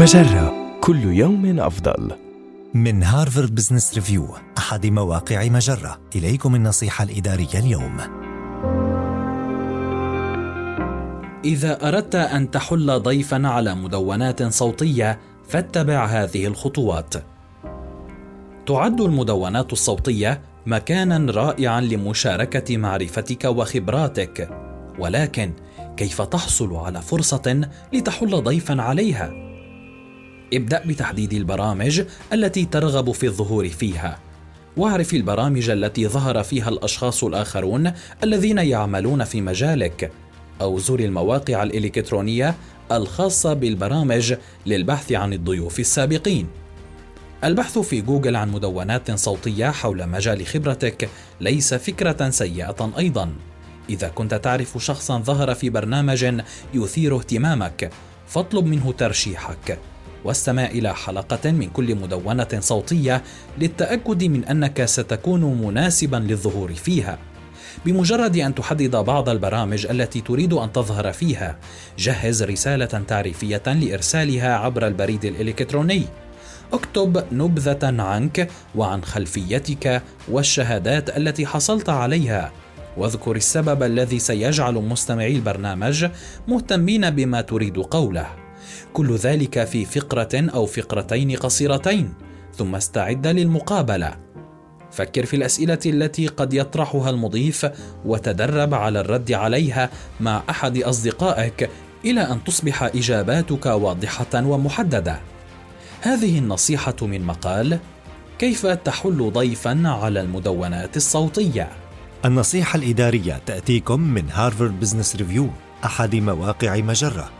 مجرة كل يوم أفضل. من هارفارد بزنس ريفيو أحد مواقع مجرة إليكم النصيحة الإدارية اليوم إذا أردت أن تحل ضيفا على مدونات صوتية فاتبع هذه الخطوات. تعد المدونات الصوتية مكانا رائعا لمشاركة معرفتك وخبراتك، ولكن كيف تحصل على فرصة لتحل ضيفا عليها؟ ابدأ بتحديد البرامج التي ترغب في الظهور فيها. واعرف البرامج التي ظهر فيها الأشخاص الآخرون الذين يعملون في مجالك أو زور المواقع الإلكترونية الخاصة بالبرامج للبحث عن الضيوف السابقين. البحث في جوجل عن مدونات صوتية حول مجال خبرتك ليس فكرة سيئة أيضا. إذا كنت تعرف شخصا ظهر في برنامج يثير اهتمامك فاطلب منه ترشيحك. واستمع إلى حلقة من كل مدونة صوتية للتأكد من أنك ستكون مناسبا للظهور فيها. بمجرد أن تحدد بعض البرامج التي تريد أن تظهر فيها، جهز رسالة تعريفية لإرسالها عبر البريد الإلكتروني. اكتب نبذة عنك وعن خلفيتك والشهادات التي حصلت عليها واذكر السبب الذي سيجعل مستمعي البرنامج مهتمين بما تريد قوله كل ذلك في فقرة أو فقرتين قصيرتين ثم استعد للمقابلة. فكر في الأسئلة التي قد يطرحها المضيف وتدرب على الرد عليها مع أحد أصدقائك إلى أن تصبح إجاباتك واضحة ومحددة. هذه النصيحة من مقال كيف تحل ضيفا على المدونات الصوتية؟ النصيحة الإدارية تأتيكم من هارفارد بزنس ريفيو أحد مواقع مجرة.